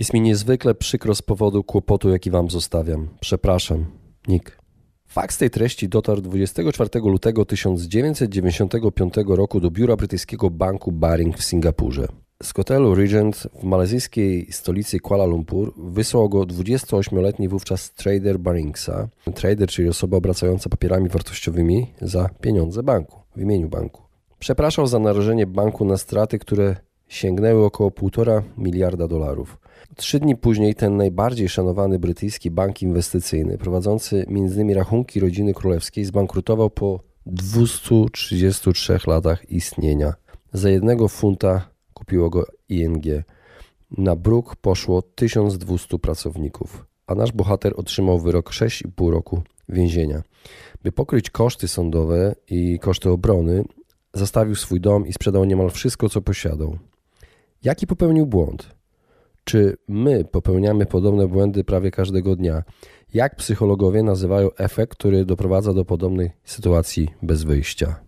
Jest mi niezwykle przykro z powodu kłopotu, jaki wam zostawiam. Przepraszam. Nick. Fakt tej treści dotarł 24 lutego 1995 roku do biura brytyjskiego banku Baring w Singapurze. Z hotelu Regent w malezyjskiej stolicy Kuala Lumpur wysłał go 28-letni wówczas trader Baringsa. Trader, czyli osoba obracająca papierami wartościowymi za pieniądze banku, w imieniu banku. Przepraszał za narażenie banku na straty, które sięgnęły około 1,5 miliarda dolarów. Trzy dni później ten najbardziej szanowany brytyjski bank inwestycyjny, prowadzący m.in. rachunki rodziny królewskiej, zbankrutował po 233 latach istnienia. Za jednego funta kupiło go ING. Na bruk poszło 1200 pracowników, a nasz bohater otrzymał wyrok 6,5 roku więzienia. By pokryć koszty sądowe i koszty obrony, zostawił swój dom i sprzedał niemal wszystko, co posiadał. Jaki popełnił błąd? Czy my popełniamy podobne błędy prawie każdego dnia? Jak psychologowie nazywają efekt, który doprowadza do podobnej sytuacji bez wyjścia?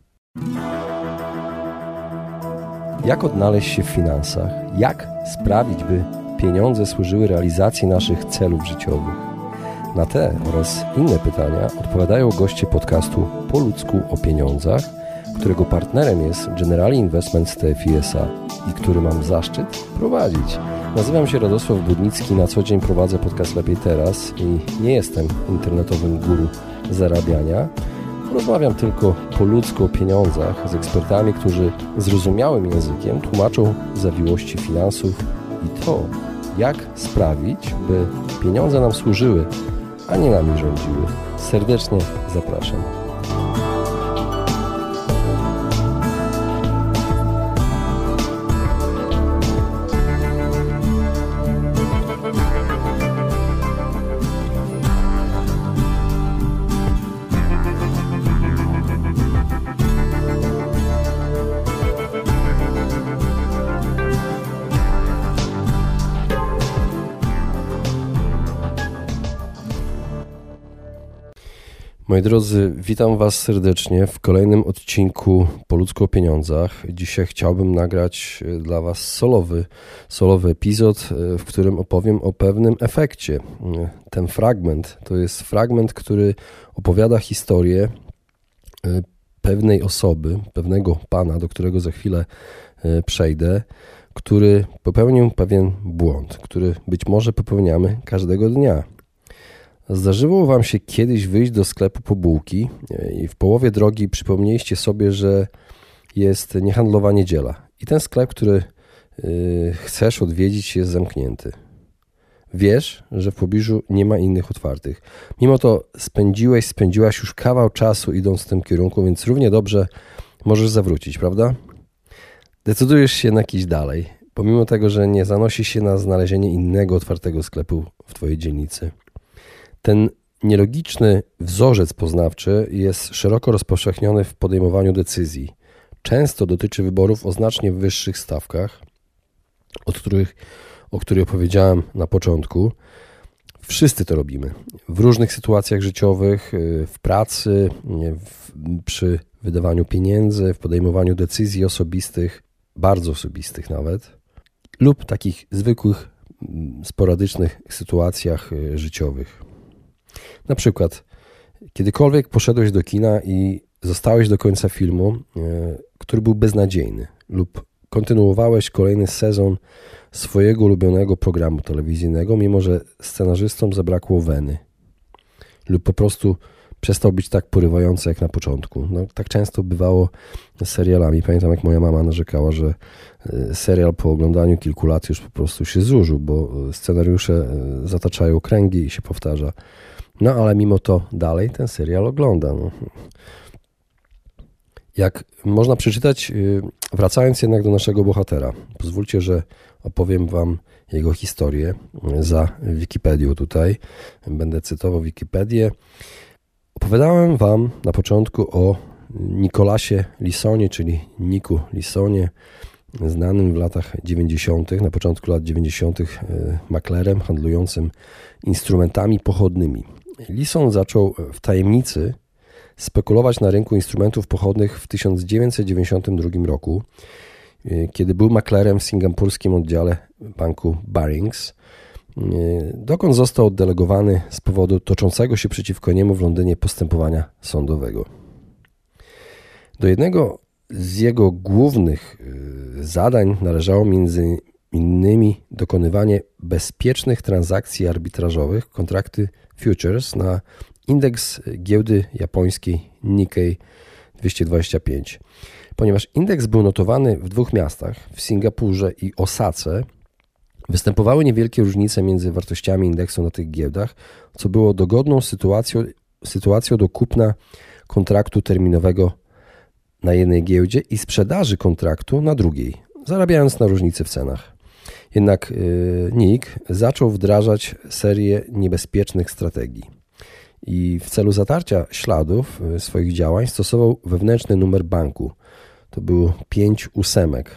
Jak odnaleźć się w finansach? Jak sprawić, by pieniądze służyły realizacji naszych celów życiowych? Na te oraz inne pytania odpowiadają goście podcastu Po ludzku o pieniądzach, którego partnerem jest Generali Investment TFISA i który mam zaszczyt prowadzić. Nazywam się Radosław Budnicki, na co dzień prowadzę podcast Lepiej Teraz i nie jestem internetowym guru zarabiania. Rozmawiam tylko po ludzku o pieniądzach z ekspertami, którzy zrozumiałym językiem tłumaczą zawiłości finansów i to, jak sprawić, by pieniądze nam służyły, a nie nami rządziły. Serdecznie zapraszam. Moi drodzy, witam Was serdecznie w kolejnym odcinku Po ludzku o pieniądzach. Dzisiaj chciałbym nagrać e, dla Was solowy, solowy epizod, e, w którym opowiem o pewnym efekcie. E, ten fragment to jest fragment, który opowiada historię pewnej osoby, pewnego pana, do którego za chwilę przejdę, który popełnił pewien błąd, który być może popełniamy każdego dnia. Zdarzyło Wam się kiedyś wyjść do sklepu po bułki i w połowie drogi przypomnieliście sobie, że jest niehandlowa niedziela i ten sklep, który e, chcesz odwiedzić, jest zamknięty. Wiesz, że w pobliżu nie ma innych otwartych. Mimo to spędziłeś, spędziłaś już kawał czasu idąc w tym kierunku, więc równie dobrze możesz zawrócić, prawda? Decydujesz się na jakiś dalej, pomimo tego, że nie zanosi się na znalezienie innego otwartego sklepu w Twojej dzielnicy. Ten nielogiczny wzorzec poznawczy jest szeroko rozpowszechniony w podejmowaniu decyzji. Często dotyczy wyborów o znacznie wyższych stawkach, od których, o których opowiedziałem na początku. Wszyscy to robimy. W różnych sytuacjach życiowych, y, w pracy, w, przy wydawaniu pieniędzy, w podejmowaniu decyzji osobistych, bardzo osobistych nawet, lub takich zwykłych, mm, sporadycznych sytuacjach y, życiowych. Na przykład, kiedykolwiek poszedłeś do kina i zostałeś do końca filmu, e, który był beznadziejny, lub kontynuowałeś kolejny sezon swojego ulubionego programu telewizyjnego, mimo że scenarzystom zabrakło weny, lub po prostu przestał być tak porywający jak na początku. No, tak często bywało z serialami. Pamiętam, jak moja mama narzekała, że e, serial po oglądaniu kilku lat już po prostu się zużył, bo scenariusze e, zataczają kręgi i się powtarza. No ale mimo to dalej ten serial ogląda. Jak można przeczytać, y, wracając jednak do naszego bohatera, pozwólcie, że opowiem Wam jego historię za Wikipedią tutaj. Będę cytował Wikipedię. Opowiadałem Wam na początku o Nikolasie Lisonie, czyli Niku Lisonie, znanym w latach 90., na początku lat 90. Y, maklerem handlującym instrumentami pochodnymi. Lison zaczął w tajemnicy spekulować na rynku instrumentów pochodnych w 1992 roku. kiedy był maklerem w singapurskim oddziale banku Barings, dokąd został oddelegowany z powodu toczącego się przeciwko niemu w Londynie postępowania sądowego. Do jednego z jego głównych zadań należało między innymi dokonywanie bezpiecznych transakcji arbitrażowych, kontrakty futures na indeks giełdy japońskiej Nikkei 225. Ponieważ indeks był notowany w dwóch miastach, w Singapurze i Osace, występowały niewielkie różnice między wartościami indeksu na tych giełdach, co było dogodną sytuacją, sytuacją do kupna kontraktu terminowego na jednej giełdzie i sprzedaży kontraktu na drugiej, zarabiając na różnicy w cenach. Jednak y, Nick zaczął wdrażać serię niebezpiecznych strategii i w celu zatarcia śladów y, swoich działań stosował wewnętrzny numer banku. To był pięć ósemek.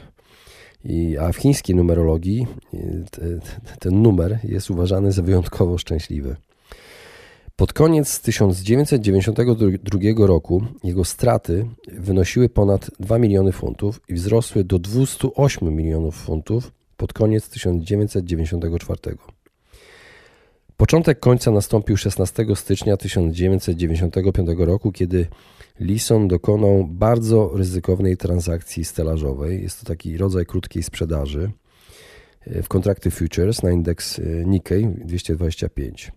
I, a w chińskiej numerologii y, ten numer jest uważany za wyjątkowo szczęśliwy. Pod koniec 1992 roku jego straty wynosiły ponad 2 miliony funtów i wzrosły do 208 milionów funtów pod koniec 1994. Początek końca nastąpił 16 stycznia 1995 roku, kiedy Lison dokonał bardzo ryzykownej transakcji stelażowej. Jest to taki rodzaj krótkiej sprzedaży e, w kontrakty futures na indeks e, Nikkei 225.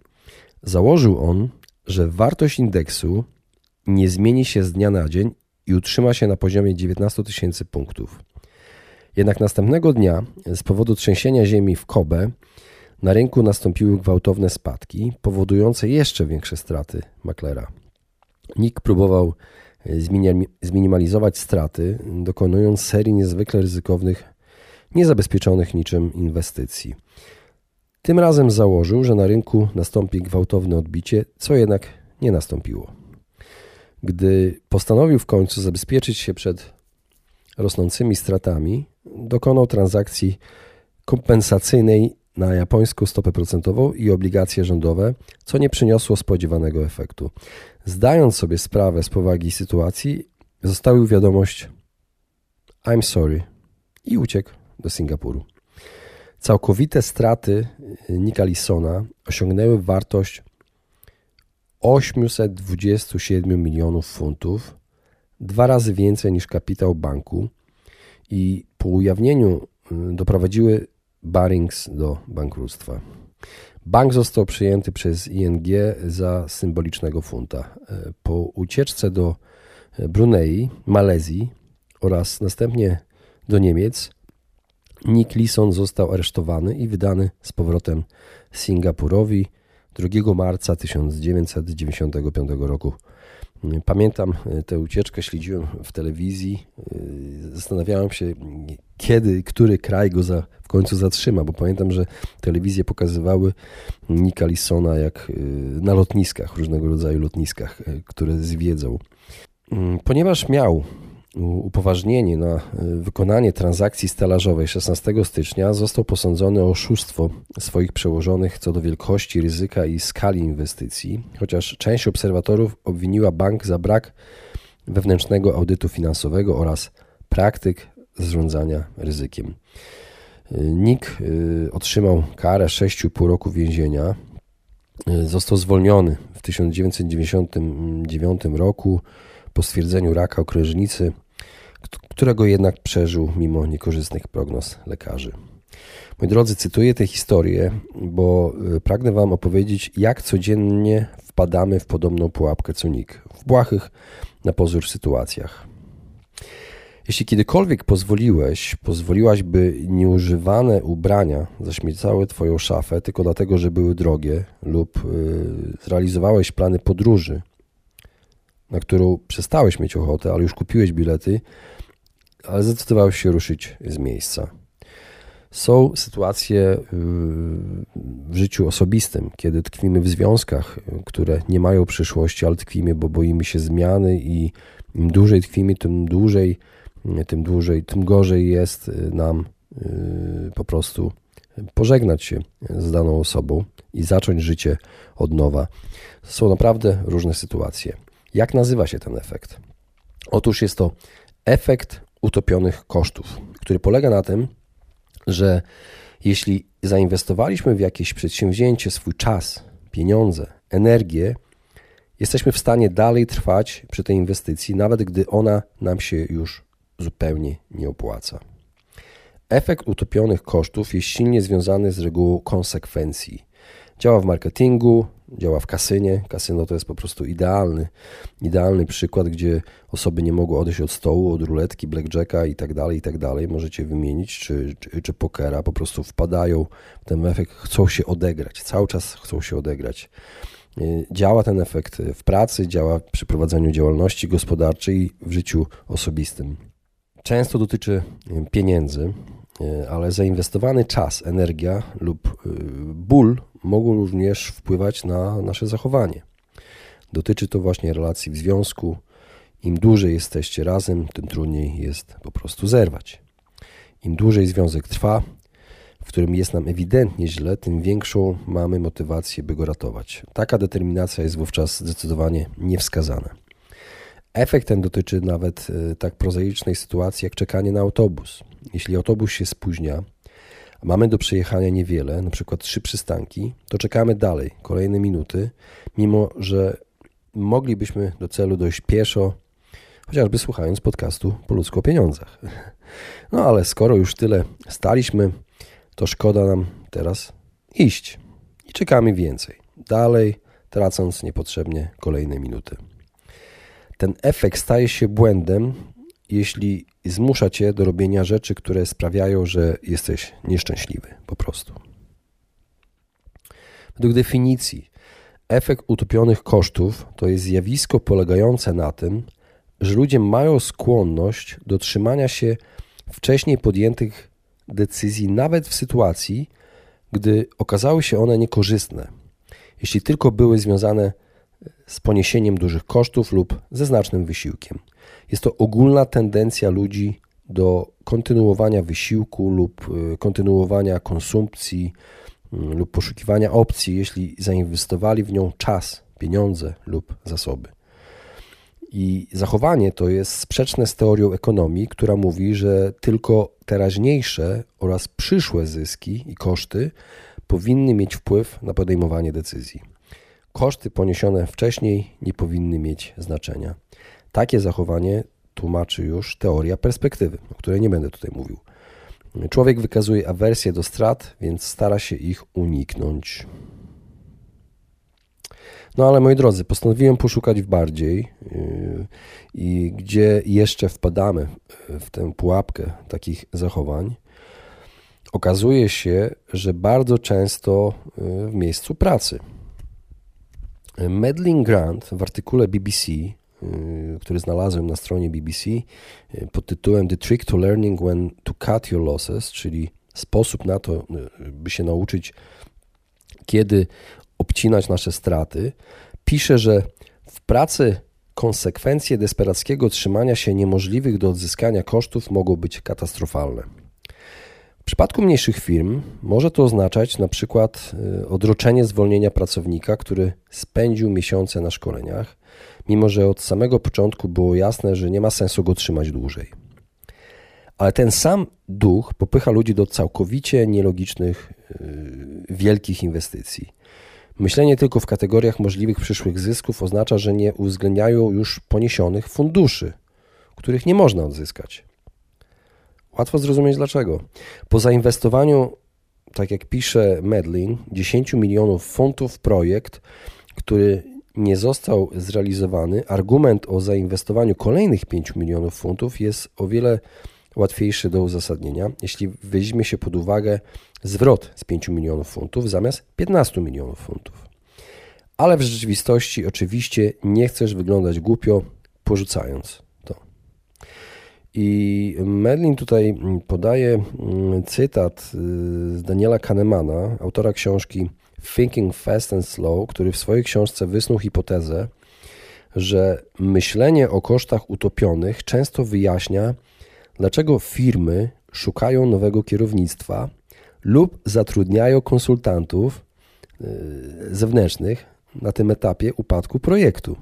Założył on, że wartość indeksu nie zmieni się z dnia na dzień i utrzyma się na poziomie 19 tysięcy punktów. Jednak następnego dnia z powodu trzęsienia ziemi w Kobe na rynku nastąpiły gwałtowne spadki, powodujące jeszcze większe straty maklera. Nick próbował e, zminimalizować straty, dokonując serii niezwykle ryzykownych, niezabezpieczonych niczym inwestycji. Tym razem założył, że na rynku nastąpi gwałtowne odbicie, co jednak nie nastąpiło. Gdy postanowił w końcu zabezpieczyć się przed rosnącymi stratami, dokonał transakcji kompensacyjnej na japońską stopę procentową i obligacje rządowe, co nie przyniosło spodziewanego efektu. Zdając sobie sprawę z powagi sytuacji, zostawił wiadomość I'm sorry i uciekł do Singapuru. Całkowite straty Nika Lissona osiągnęły wartość 827 milionów funtów, dwa razy więcej niż kapitał banku i po ujawnieniu y, doprowadziły Barings do bankructwa. Bank został przyjęty przez ING za symbolicznego funta. Y, po ucieczce do Brunei, Malezji oraz następnie do Niemiec, Nick Leeson został aresztowany i wydany z powrotem Singapurowi 2 marca 1995 roku Pamiętam e, tę ucieczkę, śledziłem w telewizji. E, zastanawiałem się, kiedy, który kraj go za, w końcu zatrzyma, bo pamiętam, że telewizje pokazywały Nika Lissona jak e, na lotniskach, różnego rodzaju lotniskach, które zwiedzał. Mm, ponieważ miał upoważnienie na e, wykonanie transakcji stelażowej 16 stycznia został posądzony o oszustwo swoich przełożonych co do wielkości ryzyka i skali inwestycji, chociaż część obserwatorów obwiniła bank za brak wewnętrznego audytu finansowego oraz praktyk zarządzania ryzykiem. E, Nick e, otrzymał karę 6,5 roku więzienia. Został zwolniony w 1999 roku po stwierdzeniu raka okrężnicy, którego jednak przeżył mimo niekorzystnych prognoz lekarzy. Moi drodzy, cytuję tę historię, bo y, pragnę Wam opowiedzieć, jak codziennie wpadamy w podobną pułapkę co nikt, w błahych na pozór sytuacjach. Jeśli kiedykolwiek pozwoliłeś, pozwoliłaś, by nieużywane ubrania zaśmiecały Twoją szafę tylko dlatego, że były drogie, lub yy, zrealizowałeś plany podróży, na którą przestałeś mieć ochotę, ale już kupiłeś bilety, ale zdecydowałeś się ruszyć z miejsca. Są sytuacje y, w życiu osobistym, kiedy tkwimy w związkach, które nie mają przyszłości, ale tkwimy, bo boimy się zmiany i im dłużej tkwimy, tym dłużej, tym dłużej, tym gorzej jest nam y, po prostu pożegnać się z daną osobą i zacząć życie od nowa. Są naprawdę różne sytuacje. Jak nazywa się ten efekt? Otóż jest to efekt utopionych kosztów. który polega na tym, że jeśli zainwestowaliśmy w jakieś przedsięwzięcie swój czas, pieniądze, energię, jesteśmy w stanie dalej trwać przy tej inwestycji, nawet gdy ona nam się już zupełnie nie opłaca. Efekt utopionych kosztów jest silnie związany z regułą konsekwencji. Działa w marketingu, działa w kasynie. Kasyno to jest po prostu idealny, idealny przykład, gdzie osoby nie mogą odejść od stołu, od ruletki, blackjacka i tak dalej, i tak dalej. Możecie wymienić, czy, czy, czy pokera, po prostu wpadają w ten efekt, chcą się odegrać, cały czas chcą się odegrać. Y, działa ten efekt w pracy, działa przy prowadzeniu działalności gospodarczej w życiu osobistym. Często dotyczy pieniędzy, y, ale zainwestowany czas, energia lub y, ból mogą również wpływać na nasze zachowanie. Dotyczy to właśnie relacji w związku. Im dłużej jesteście razem, tym trudniej jest po prostu zerwać. Im dłużej związek trwa, w którym jest nam ewidentnie źle, tym większą mamy motywację, by go ratować. Taka determinacja jest wówczas zdecydowanie niewskazana. Efekt ten dotyczy nawet e, tak prozaicznej sytuacji jak czekanie na autobus. Jeśli autobus się spóźnia, mamy do przejechania niewiele, na przykład trzy przystanki, to czekamy dalej, kolejne minuty, mimo że moglibyśmy do celu dojść pieszo, chociażby słuchając podcastu po ludzku o pieniądzach. No ale skoro już tyle staliśmy, to szkoda nam teraz iść i czekamy więcej, dalej tracąc niepotrzebnie kolejne minuty. Ten efekt staje się błędem, jeśli zmusza cię do robienia rzeczy, które sprawiają, że jesteś nieszczęśliwy po prostu. Według definicji, efekt utopionych kosztów to jest zjawisko polegające na tym, że ludzie mają skłonność do trzymania się wcześniej podjętych decyzji, nawet w sytuacji, gdy okazały się one niekorzystne, jeśli tylko były związane z poniesieniem dużych kosztów lub ze znacznym wysiłkiem. Jest to ogólna tendencja ludzi do kontynuowania wysiłku lub y, kontynuowania konsumpcji mm, lub poszukiwania opcji, jeśli zainwestowali w nią czas, pieniądze lub zasoby. I zachowanie to jest sprzeczne z teorią ekonomii, która mówi, że tylko teraźniejsze oraz przyszłe zyski i koszty powinny mieć wpływ na podejmowanie decyzji. Koszty poniesione wcześniej nie powinny mieć znaczenia. Takie zachowanie tłumaczy już teoria perspektywy, o której nie będę tutaj mówił. Człowiek wykazuje awersję do strat, więc stara się ich uniknąć. No ale moi drodzy, postanowiłem poszukać bardziej yy, i gdzie jeszcze wpadamy w tę pułapkę takich zachowań. Okazuje się, że bardzo często yy, w miejscu pracy. Madeline Grant w artykule BBC, yy, który znalazłem na stronie BBC pod tytułem The Trick to Learning When to Cut Your Losses, czyli sposób na to, by się nauczyć, kiedy obcinać nasze straty, pisze, że w pracy konsekwencje desperackiego trzymania się niemożliwych do odzyskania kosztów mogą być katastrofalne. W przypadku mniejszych firm może to oznaczać na przykład y, odroczenie zwolnienia pracownika, który spędził miesiące na szkoleniach, mimo że od samego początku było jasne, że nie ma sensu go trzymać dłużej. Ale ten sam duch popycha ludzi do całkowicie nielogicznych, yy, wielkich inwestycji. Myślenie tylko w kategoriach możliwych przyszłych zysków oznacza, że nie uwzględniają już poniesionych funduszy, których nie można odzyskać. Łatwo zrozumieć dlaczego. Po zainwestowaniu, tak jak pisze Medlin, 10 milionów funtów w projekt, który nie został zrealizowany, argument o zainwestowaniu kolejnych 5 milionów funtów jest o wiele łatwiejszy do uzasadnienia, jeśli weźmie się pod uwagę zwrot z 5 milionów funtów zamiast 15 milionów funtów. Ale w rzeczywistości oczywiście nie chcesz wyglądać głupio, porzucając. I Merlin tutaj podaje mm, cytat y, z Daniela Kahnemana, autora książki Thinking Fast and Slow, który w swojej książce wysnuł hipotezę, że myślenie o kosztach utopionych często wyjaśnia, dlaczego firmy szukają nowego kierownictwa lub zatrudniają konsultantów y, zewnętrznych na tym etapie upadku projektu.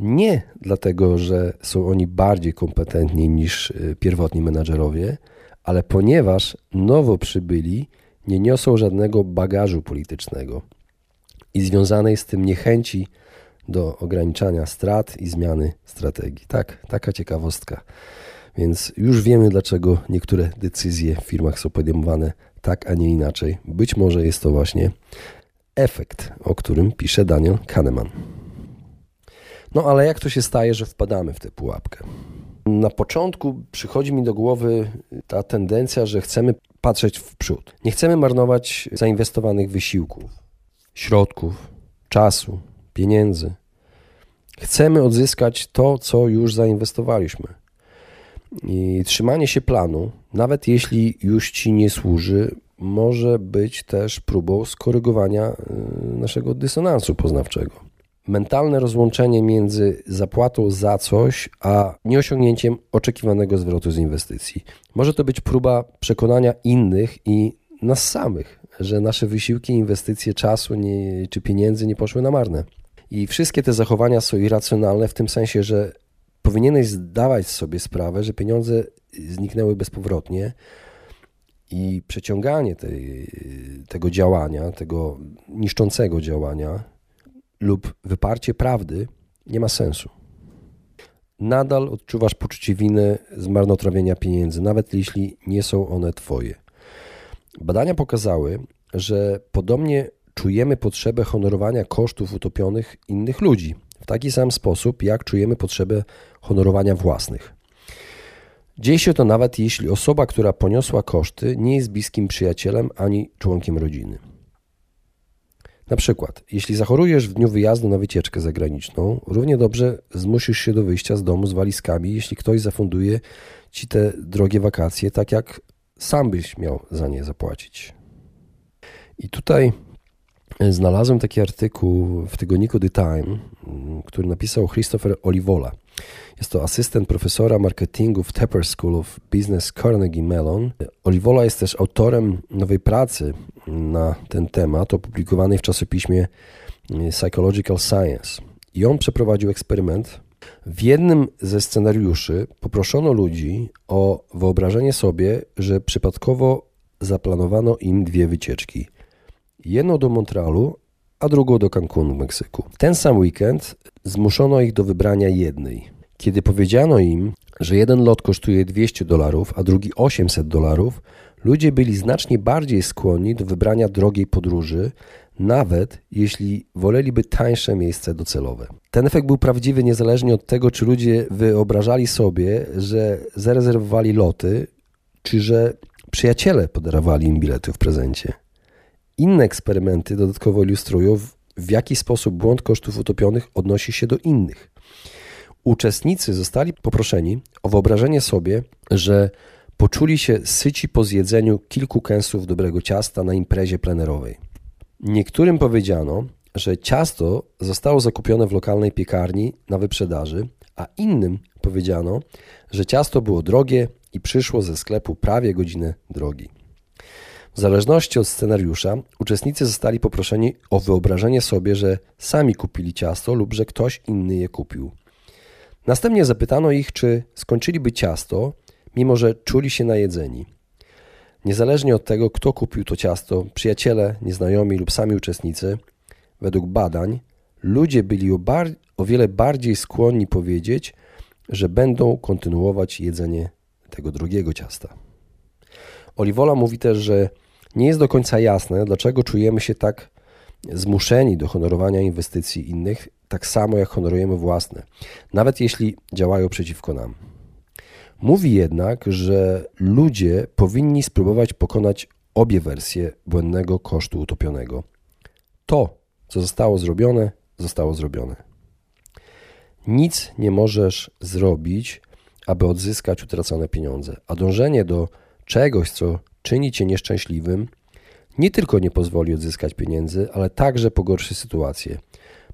Nie dlatego, że są oni bardziej kompetentni niż y, pierwotni menadżerowie, ale ponieważ nowo przybyli nie niosą żadnego bagażu politycznego i związanej z tym niechęci do ograniczania strat i zmiany strategii. Tak, taka ciekawostka. Więc już wiemy, dlaczego niektóre decyzje w firmach są podejmowane tak, a nie inaczej. Być może jest to właśnie efekt, o którym pisze Daniel Kahneman. No ale jak to się staje, że wpadamy w tę pułapkę? Na początku przychodzi mi do głowy ta tendencja, że chcemy patrzeć w przód. Nie chcemy marnować zainwestowanych wysiłków, środków, czasu, pieniędzy. Chcemy odzyskać to, co już zainwestowaliśmy. I trzymanie się planu, nawet jeśli już ci nie służy, może być też próbą skorygowania y, naszego dysonansu poznawczego mentalne rozłączenie między zapłatą za coś, a nieosiągnięciem oczekiwanego zwrotu z inwestycji. Może to być próba przekonania innych i nas samych, że nasze wysiłki, inwestycje czasu nie, czy pieniędzy nie poszły na marne. I wszystkie te zachowania są irracjonalne w tym sensie, że powinieneś zdawać sobie sprawę, że pieniądze zniknęły bezpowrotnie i przeciąganie tej, tego działania, tego niszczącego działania, lub wyparcie prawdy nie ma sensu. Nadal odczuwasz poczucie winy z marnotrawienia pieniędzy, nawet jeśli nie są one twoje. Badania pokazały, że podobnie czujemy potrzebę honorowania kosztów utopionych innych ludzi, w taki sam sposób, jak czujemy potrzebę honorowania własnych. Dzieje się to nawet jeśli osoba, która poniosła koszty, nie jest bliskim przyjacielem ani członkiem rodziny. Na przykład, jeśli zachorujesz w dniu wyjazdu na wycieczkę zagraniczną, równie dobrze zmusisz się do wyjścia z domu z walizkami, jeśli ktoś zafunduje ci te drogie wakacje, tak jak sam byś miał za nie zapłacić. I tutaj znalazłem taki artykuł w tygodniku The Time, który napisał Christopher Olivola. Jest to asystent profesora marketingu w Tepper School of Business Carnegie Mellon. Olivola jest też autorem nowej pracy na ten temat, opublikowanej w czasopiśmie Psychological Science. I on przeprowadził eksperyment. W jednym ze scenariuszy poproszono ludzi o wyobrażenie sobie, że przypadkowo zaplanowano im dwie wycieczki. Jedną do Montrealu, a drugą do Cancunu w Meksyku. Ten sam weekend zmuszono ich do wybrania jednej. Kiedy powiedziano im, że jeden lot kosztuje 200 dolarów, a drugi 800 dolarów, ludzie byli znacznie bardziej skłonni do wybrania drogiej podróży, nawet jeśli woleliby tańsze miejsce docelowe. Ten efekt był prawdziwy niezależnie od tego, czy ludzie wyobrażali sobie, że zarezerwowali loty, czy że przyjaciele podarowali im bilety w prezencie. Inne eksperymenty dodatkowo ilustrują, w jaki sposób błąd kosztów utopionych odnosi się do innych. Uczestnicy zostali poproszeni o wyobrażenie sobie, że poczuli się syci po zjedzeniu kilku kęsów dobrego ciasta na imprezie plenerowej. Niektórym powiedziano, że ciasto zostało zakupione w lokalnej piekarni na wyprzedaży, a innym powiedziano, że ciasto było drogie i przyszło ze sklepu prawie godzinę drogi. W zależności od scenariusza, uczestnicy zostali poproszeni o wyobrażenie sobie, że sami kupili ciasto lub że ktoś inny je kupił. Następnie zapytano ich, czy skończyliby ciasto, mimo że czuli się najedzeni. Niezależnie od tego, kto kupił to ciasto, przyjaciele, nieznajomi lub sami uczestnicy, według badań, ludzie byli o, bar- o wiele bardziej skłonni powiedzieć, że będą kontynuować jedzenie tego drugiego ciasta. Oliwola mówi też, że nie jest do końca jasne, dlaczego czujemy się tak zmuszeni do honorowania inwestycji innych, tak samo jak honorujemy własne, nawet jeśli działają przeciwko nam. Mówi jednak, że ludzie powinni spróbować pokonać obie wersje błędnego kosztu utopionego. To, co zostało zrobione, zostało zrobione. Nic nie możesz zrobić, aby odzyskać utracone pieniądze, a dążenie do czegoś, co czyni cię nieszczęśliwym, nie tylko nie pozwoli odzyskać pieniędzy, ale także pogorszy sytuację.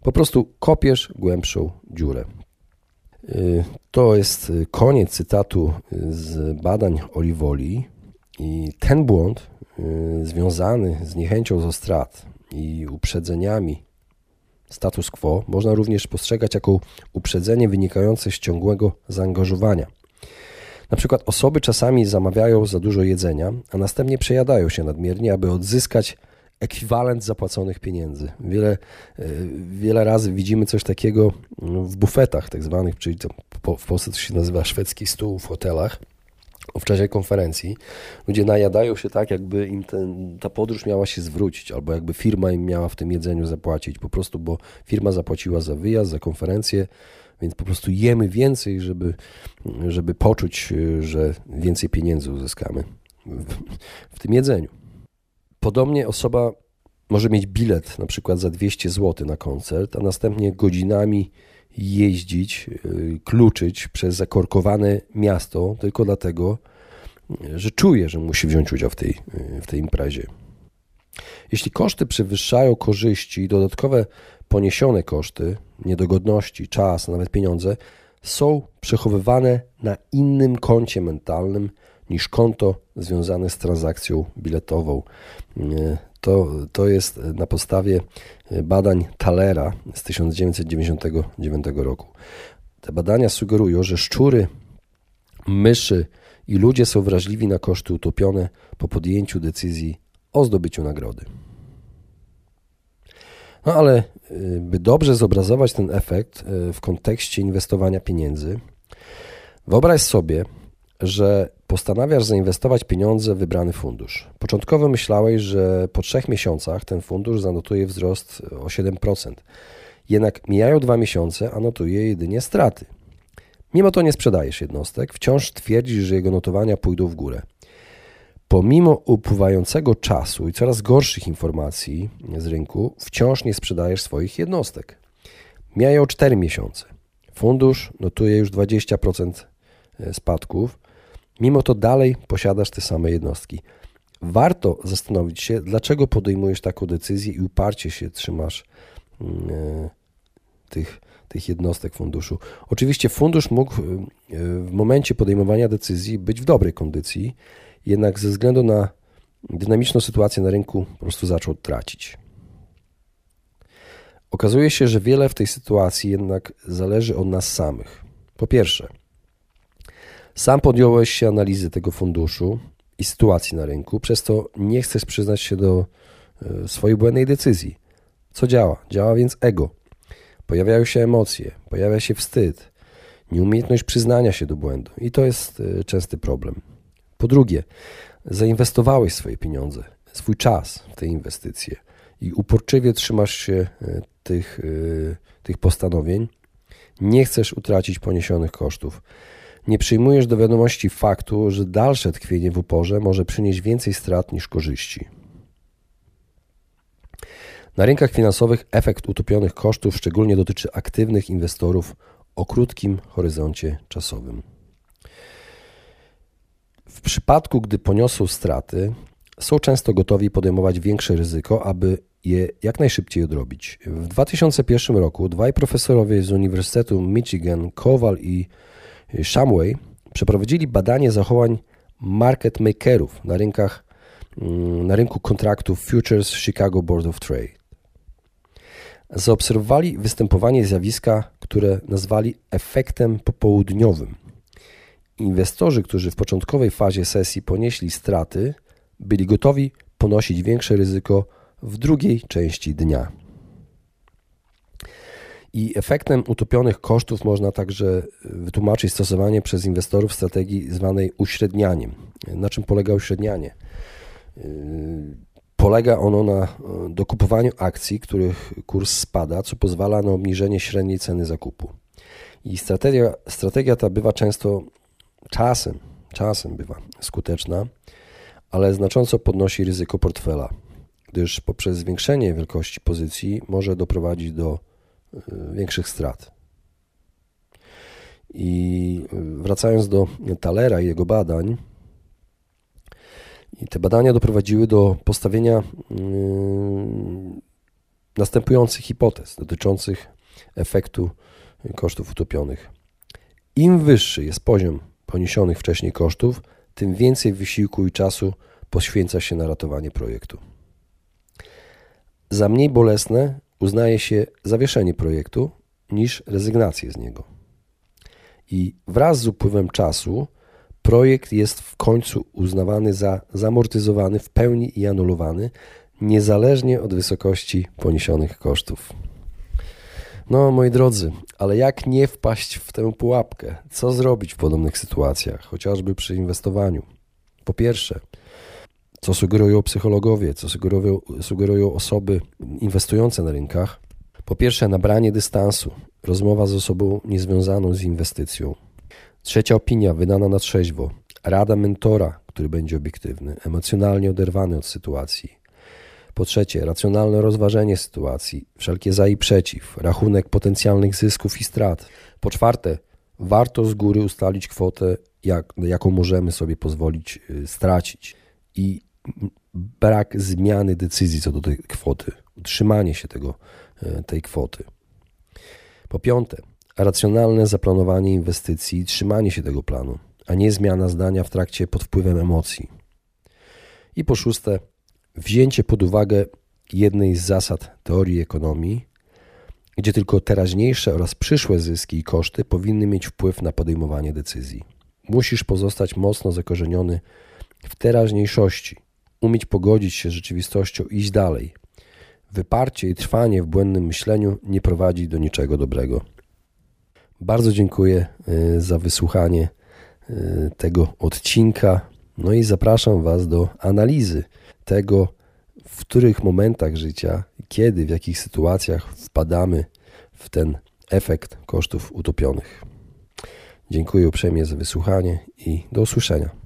Po prostu kopiesz głębszą dziurę. Y, to jest koniec cytatu z badań Oliwoli i ten błąd y, związany z niechęcią do strat i uprzedzeniami status quo można również postrzegać jako uprzedzenie wynikające z ciągłego zaangażowania. Na przykład osoby czasami zamawiają za dużo jedzenia, a następnie przejadają się nadmiernie, aby odzyskać ekwiwalent zapłaconych pieniędzy. Wiele, e, wiele razy widzimy coś takiego w bufetach tak zwanych, czyli w Polsce to się nazywa szwedzki stół w hotelach w czasie konferencji. Ludzie najadają się tak, jakby im ten, ta podróż miała się zwrócić, albo jakby firma im miała w tym jedzeniu zapłacić, po prostu, bo firma zapłaciła za wyjazd, za konferencję, więc po prostu jemy więcej, żeby, żeby poczuć, że więcej pieniędzy uzyskamy w, w tym jedzeniu. Podobnie osoba może mieć bilet na przykład za 200 zł na koncert, a następnie godzinami jeździć, y, kluczyć przez zakorkowane miasto tylko dlatego, że czuje, że musi wziąć udział w tej, w tej imprezie. Jeśli koszty przewyższają korzyści i dodatkowe poniesione koszty, niedogodności, czas, nawet pieniądze są przechowywane na innym koncie mentalnym niż konto związane z transakcją biletową. Y, to, to jest na podstawie badań Talera z 1999 roku. Te badania sugerują, że szczury, myszy i ludzie są wrażliwi na koszty utopione po podjęciu decyzji o zdobyciu nagrody. No ale y, by dobrze zobrazować ten efekt y, w kontekście inwestowania pieniędzy, wyobraź sobie, że postanawiasz zainwestować pieniądze w wybrany fundusz. Początkowo myślałeś, że po trzech miesiącach ten fundusz zanotuje wzrost o 7%. Jednak mijają dwa miesiące, a notuje jedynie straty. Mimo to nie sprzedajesz jednostek, wciąż twierdzisz, że jego notowania pójdą w górę. Pomimo upływającego czasu i coraz gorszych informacji z rynku, wciąż nie sprzedajesz swoich jednostek. Mijają 4 miesiące. Fundusz notuje już 20% spadków, Mimo to dalej posiadasz te same jednostki. Warto zastanowić się, dlaczego podejmujesz taką decyzję i uparcie się trzymasz yy, tych, tych jednostek funduszu. Oczywiście fundusz mógł yy, w momencie podejmowania decyzji być w dobrej kondycji, jednak ze względu na dynamiczną sytuację na rynku po prostu zaczął tracić. Okazuje się, że wiele w tej sytuacji jednak zależy od nas samych. Po pierwsze, sam podjąłeś się analizy tego funduszu i sytuacji na rynku, przez to nie chcesz przyznać się do e, swojej błędnej decyzji. Co działa? Działa więc ego. Pojawiają się emocje, pojawia się wstyd, nieumiejętność przyznania się do błędu i to jest e, częsty problem. Po drugie, zainwestowałeś swoje pieniądze, swój czas w te inwestycje i uporczywie trzymasz się e, tych, tych postanowień. Nie chcesz utracić poniesionych kosztów. Nie przyjmujesz do wiadomości faktu, że dalsze tkwienie w uporze może przynieść więcej strat niż korzyści. Na rynkach finansowych efekt utopionych kosztów szczególnie dotyczy aktywnych inwestorów o krótkim horyzoncie czasowym. W przypadku, gdy poniosą straty, są często gotowi podejmować większe ryzyko, aby je jak najszybciej odrobić. W 2001 roku dwaj profesorowie z Uniwersytetu Michigan, Kowal i Shamway przeprowadzili badanie zachowań market makerów na, rynkach, mm, na rynku kontraktów Futures Chicago Board of Trade. Zaobserwowali występowanie zjawiska, które nazwali efektem popołudniowym. Inwestorzy, którzy w początkowej fazie sesji ponieśli straty, byli gotowi ponosić większe ryzyko w drugiej części dnia. I efektem utopionych kosztów można także e, wytłumaczyć stosowanie przez inwestorów strategii zwanej uśrednianiem. Na czym polega uśrednianie? E, polega ono na e, dokupowaniu akcji, których kurs spada, co pozwala na obniżenie średniej ceny zakupu. I strategia, strategia ta bywa często czasem, czasem bywa skuteczna, ale znacząco podnosi ryzyko portfela, gdyż poprzez zwiększenie wielkości pozycji może doprowadzić do większych strat. I wracając do Talera i jego badań, i te badania doprowadziły do postawienia mm, następujących hipotez dotyczących efektu kosztów utopionych. Im wyższy jest poziom poniesionych wcześniej kosztów, tym więcej wysiłku i czasu poświęca się na ratowanie projektu. Za mniej bolesne uznaje się zawieszenie projektu niż rezygnację z niego. I wraz z upływem czasu projekt jest w końcu uznawany za zamortyzowany w pełni i anulowany, niezależnie od wysokości poniesionych kosztów. No, moi drodzy, ale jak nie wpaść w tę pułapkę? Co zrobić w podobnych sytuacjach, chociażby przy inwestowaniu? Po pierwsze, co sugerują psychologowie, co sugerują, sugerują osoby inwestujące na rynkach? Po pierwsze, nabranie dystansu, rozmowa z osobą niezwiązaną z inwestycją. Trzecia opinia, wydana na trzeźwo, rada mentora, który będzie obiektywny, emocjonalnie oderwany od sytuacji. Po trzecie, racjonalne rozważenie sytuacji, wszelkie za i przeciw, rachunek potencjalnych zysków i strat. Po czwarte, warto z góry ustalić kwotę, jak, jaką możemy sobie pozwolić y, stracić. I brak zmiany decyzji co do tej kwoty, utrzymanie się tego, y, tej kwoty. Po piąte, racjonalne zaplanowanie inwestycji i trzymanie się tego planu, a nie zmiana zdania w trakcie pod wpływem emocji. I po szóste, wzięcie pod uwagę jednej z zasad teorii ekonomii, gdzie tylko teraźniejsze oraz przyszłe zyski i koszty powinny mieć wpływ na podejmowanie decyzji. Musisz pozostać mocno zakorzeniony w teraźniejszości, umieć pogodzić się z rzeczywistością i iść dalej. Wyparcie i trwanie w błędnym myśleniu nie prowadzi do niczego dobrego. Bardzo dziękuję y, za wysłuchanie y, tego odcinka. No i zapraszam Was do analizy tego, w których momentach życia, kiedy, w jakich sytuacjach wpadamy w ten efekt kosztów utopionych. Dziękuję uprzejmie za wysłuchanie i do usłyszenia.